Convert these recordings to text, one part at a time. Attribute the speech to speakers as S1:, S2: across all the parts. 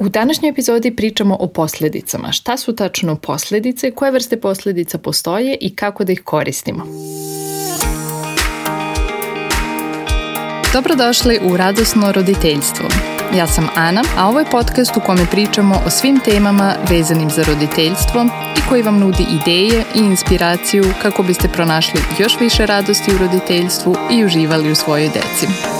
S1: U današnjoj epizodi pričamo o posledicama. Šta su tačno posledice, koje vrste posledica postoje i kako da ih koristimo. Dobrodošli u Radosno roditeljstvo. Ja sam Ana, a ovo je podcast u kome pričamo o svim temama vezanim za roditeljstvo i koji vam nudi ideje i inspiraciju kako biste pronašli još više radosti u roditeljstvu i uživali u svojoj deci.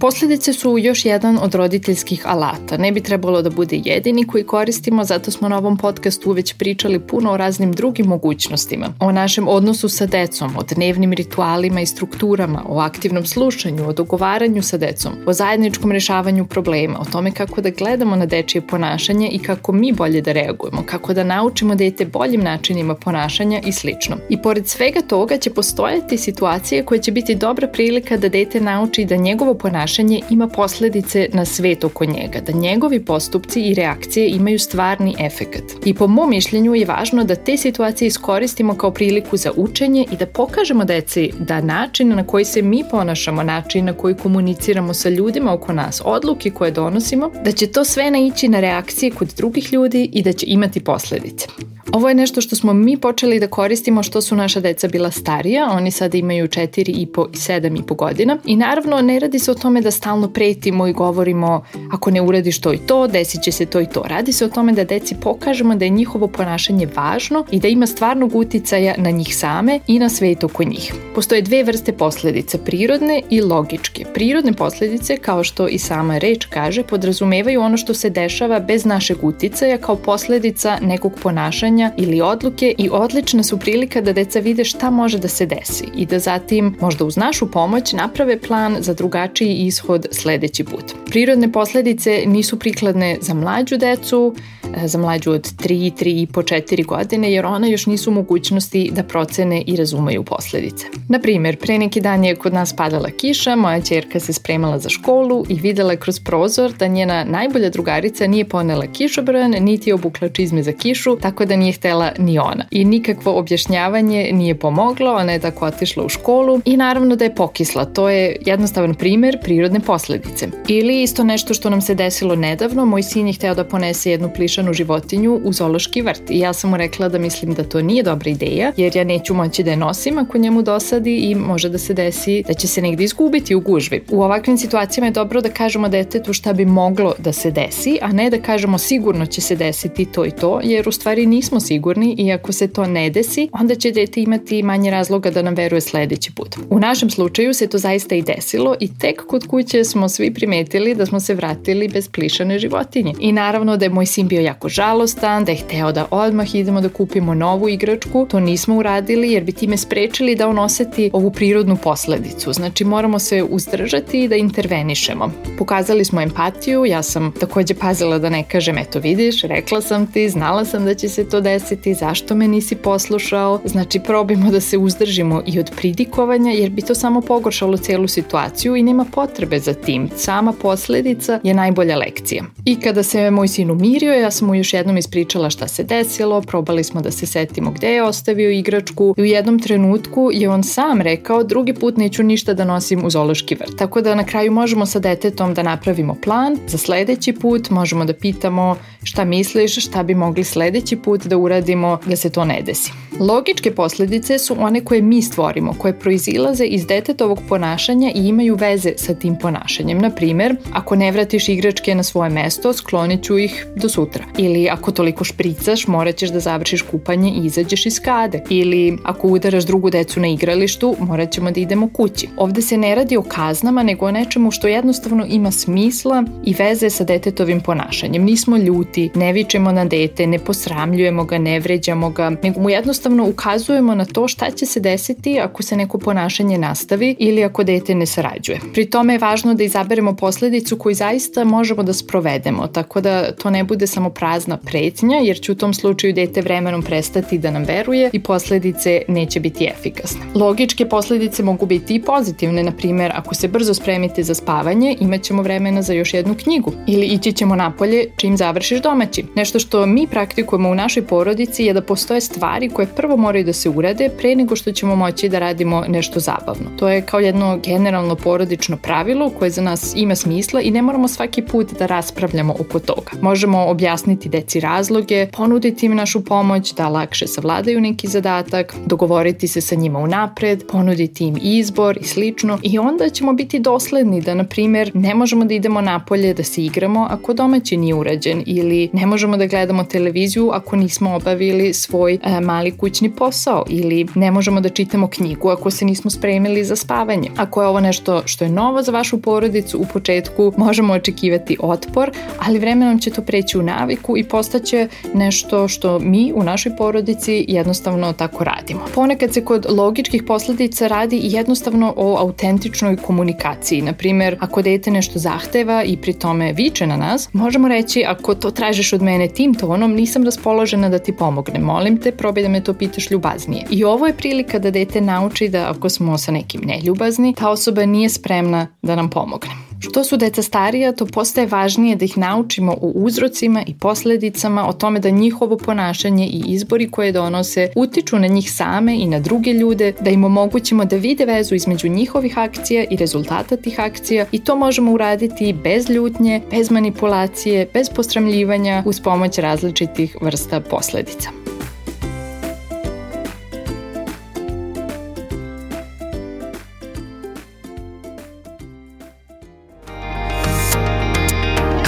S1: Posledice su još jedan od roditeljskih alata. Ne bi trebalo da bude jedini koji koristimo, zato smo na ovom podcastu već pričali puno o raznim drugim mogućnostima. O našem odnosu sa decom, o dnevnim ritualima i strukturama, o aktivnom slušanju, o dogovaranju sa decom, o zajedničkom rešavanju problema, o tome kako da gledamo na dečije ponašanje i kako mi bolje da reagujemo, kako da naučimo dete boljim načinima ponašanja i slično. I pored svega toga će postojati situacije koje će biti dobra prilika da dete nauči da njegovo ponašanje ponašanje ima posledice na svet oko njega, da njegovi postupci i reakcije imaju stvarni efekat. I po mom mišljenju je važno da te situacije iskoristimo kao priliku za učenje i da pokažemo deci da način na koji se mi ponašamo, način na koji komuniciramo sa ljudima oko nas, odluke koje donosimo, da će to sve naići na reakcije kod drugih ljudi i da će imati posledice. Ovo je nešto što smo mi počeli da koristimo što su naša deca bila starija, oni sada imaju 4 i po i 7 i po godina i naravno ne radi se o tome da stalno pretimo i govorimo ako ne uradiš to i to, desit će se to i to. Radi se o tome da deci pokažemo da je njihovo ponašanje važno i da ima stvarnog uticaja na njih same i na svet oko njih. Postoje dve vrste posledica, prirodne i logičke. Prirodne posledice, kao što i sama reč kaže, podrazumevaju ono što se dešava bez našeg uticaja kao posledica nekog ponašanja rešenja ili odluke i odlična su prilika da deca vide šta može da se desi i da zatim, možda uz našu pomoć, naprave plan za drugačiji ishod sledeći put. Prirodne posledice nisu prikladne za mlađu decu, e, za mlađu od 3, 3 i po 4 godine, jer ona još nisu mogućnosti da procene i razumeju posledice. Na primer, pre neki dan je kod nas padala kiša, moja čerka se spremala za školu i videla kroz prozor da njena najbolja drugarica nije ponela kišobran, niti je obukla čizme za kišu, tako da nije htela ni ona. I nikakvo objašnjavanje nije pomoglo, ona je tako otišla u školu i naravno da je pokisla. To je jednostavan primer prirodne posledice. Ili isto nešto što nam se desilo nedavno, moj sin je hteo da ponese jednu plišanu životinju u zološki vrt i ja sam mu rekla da mislim da to nije dobra ideja, jer ja neću moći da je nosim ako njemu dosadi i može da se desi da će se negde izgubiti u gužvi. U ovakvim situacijama je dobro da kažemo detetu šta bi moglo da se desi, a ne da kažemo sigurno će se desiti to i to, jer u stvari nismo sigurni i ako se to ne desi, onda će dete imati manje razloga da nam veruje sledeći put. U našem slučaju se to zaista i desilo i tek kod kuće smo svi primetili da smo se vratili bez plišane životinje. I naravno da je moj sin bio jako žalostan, da je hteo da odmah idemo da kupimo novu igračku. To nismo uradili jer bi time sprečili da on oseti ovu prirodnu posledicu. Znači moramo se uzdržati i da intervenišemo. Pokazali smo empatiju, ja sam takođe pazila da ne kažem eto vidiš, rekla sam ti, znala sam da će se to desiti zašto me nisi poslušao. Znači probimo da se uzdržimo i od pridikovanja jer bi to samo pogoršalo celu situaciju i nema potrebe za tim. Sama posledica je najbolja lekcija. I kada se moj sin umirio, ja sam mu još jednom ispričala šta se desilo, probali smo da se setimo gde je ostavio igračku i u jednom trenutku je on sam rekao drugi put neću ništa da nosim u zološki vrt. Tako da na kraju možemo sa detetom da napravimo plan za sledeći put, možemo da pitamo šta misliš, šta bi mogli sledeći put da uradimo da se to ne desi. Logičke posledice su one koje mi stvorimo, koje proizilaze iz detetovog ponašanja i imaju veze sa tim ponašanjem. Na primer, ako ne vratiš igračke na svoje mesto, sklonit ću ih do sutra. Ili ako toliko špricaš, morat ćeš da završiš kupanje i izađeš iz kade. Ili ako udaraš drugu decu na igralištu, morat ćemo da idemo kući. Ovde se ne radi o kaznama, nego o nečemu što jednostavno ima smisla i veze sa detetovim ponašanjem. Nismo ljuti, ne vičemo na dete, ne posramljujemo ga, ne vređamo ga, nego mu jednostavno ukazujemo na to šta će se desiti ako se neko ponašanje nastavi ili ako dete ne sarađuje. Pri tome je važno da izaberemo posledicu koju zaista možemo da sprovedemo, tako da to ne bude samo prazna pretnja, jer će u tom slučaju dete vremenom prestati da nam veruje i posledice neće biti efikasne. Logičke posledice mogu biti i pozitivne, na primjer, ako se brzo spremite za spavanje, imat ćemo vremena za još jednu knjigu ili ići ćemo napolje čim završiš domaći. Nešto što mi praktikujemo u našoj porodici je da postoje stvari koje prvo moraju da se urade pre nego što ćemo moći da radimo nešto zabavno. To je kao jedno generalno porodično pravilo koje za nas ima smisla i ne moramo svaki put da raspravljamo oko toga. Možemo objasniti deci razloge, ponuditi im našu pomoć da lakše savladaju neki zadatak, dogovoriti se sa njima unapred, ponuditi im izbor i slično i onda ćemo biti dosledni da, na primjer, ne možemo da idemo napolje da se igramo ako domaći nije urađen ili ne možemo da gledamo televiziju ako nismo obavili svoj e, mali kućni posao ili ne možemo da čitamo knjigu ako se nismo spremili za spavanje. Ako je ovo nešto što je novo za vašu porodicu, u početku možemo očekivati otpor, ali vremenom će to preći u naviku i postaće nešto što mi u našoj porodici jednostavno tako radimo. Ponekad se kod logičkih posledica radi jednostavno o autentičnoj komunikaciji. Naprimer, ako dete nešto zahteva i pri tome viče na nas, možemo reći ako to tražiš od mene tim tonom, nisam raspoložena da ti pomognem. Molim te, probaj da me to pitaš ljubaznije. I ovo je prilika da dete nauči da ako smo sa nekim neljubazni, ta osoba nije spremna da nam pomogne. Što su deca starija, to postaje važnije da ih naučimo o uzrocima i posledicama, o tome da njihovo ponašanje i izbori koje donose utiču na njih same i na druge ljude, da im omogućimo da vide vezu između njihovih akcija i rezultata tih akcija i to možemo uraditi bez ljutnje, bez manipulacije, bez postramljivanja uz pomoć različitih vrsta posledica.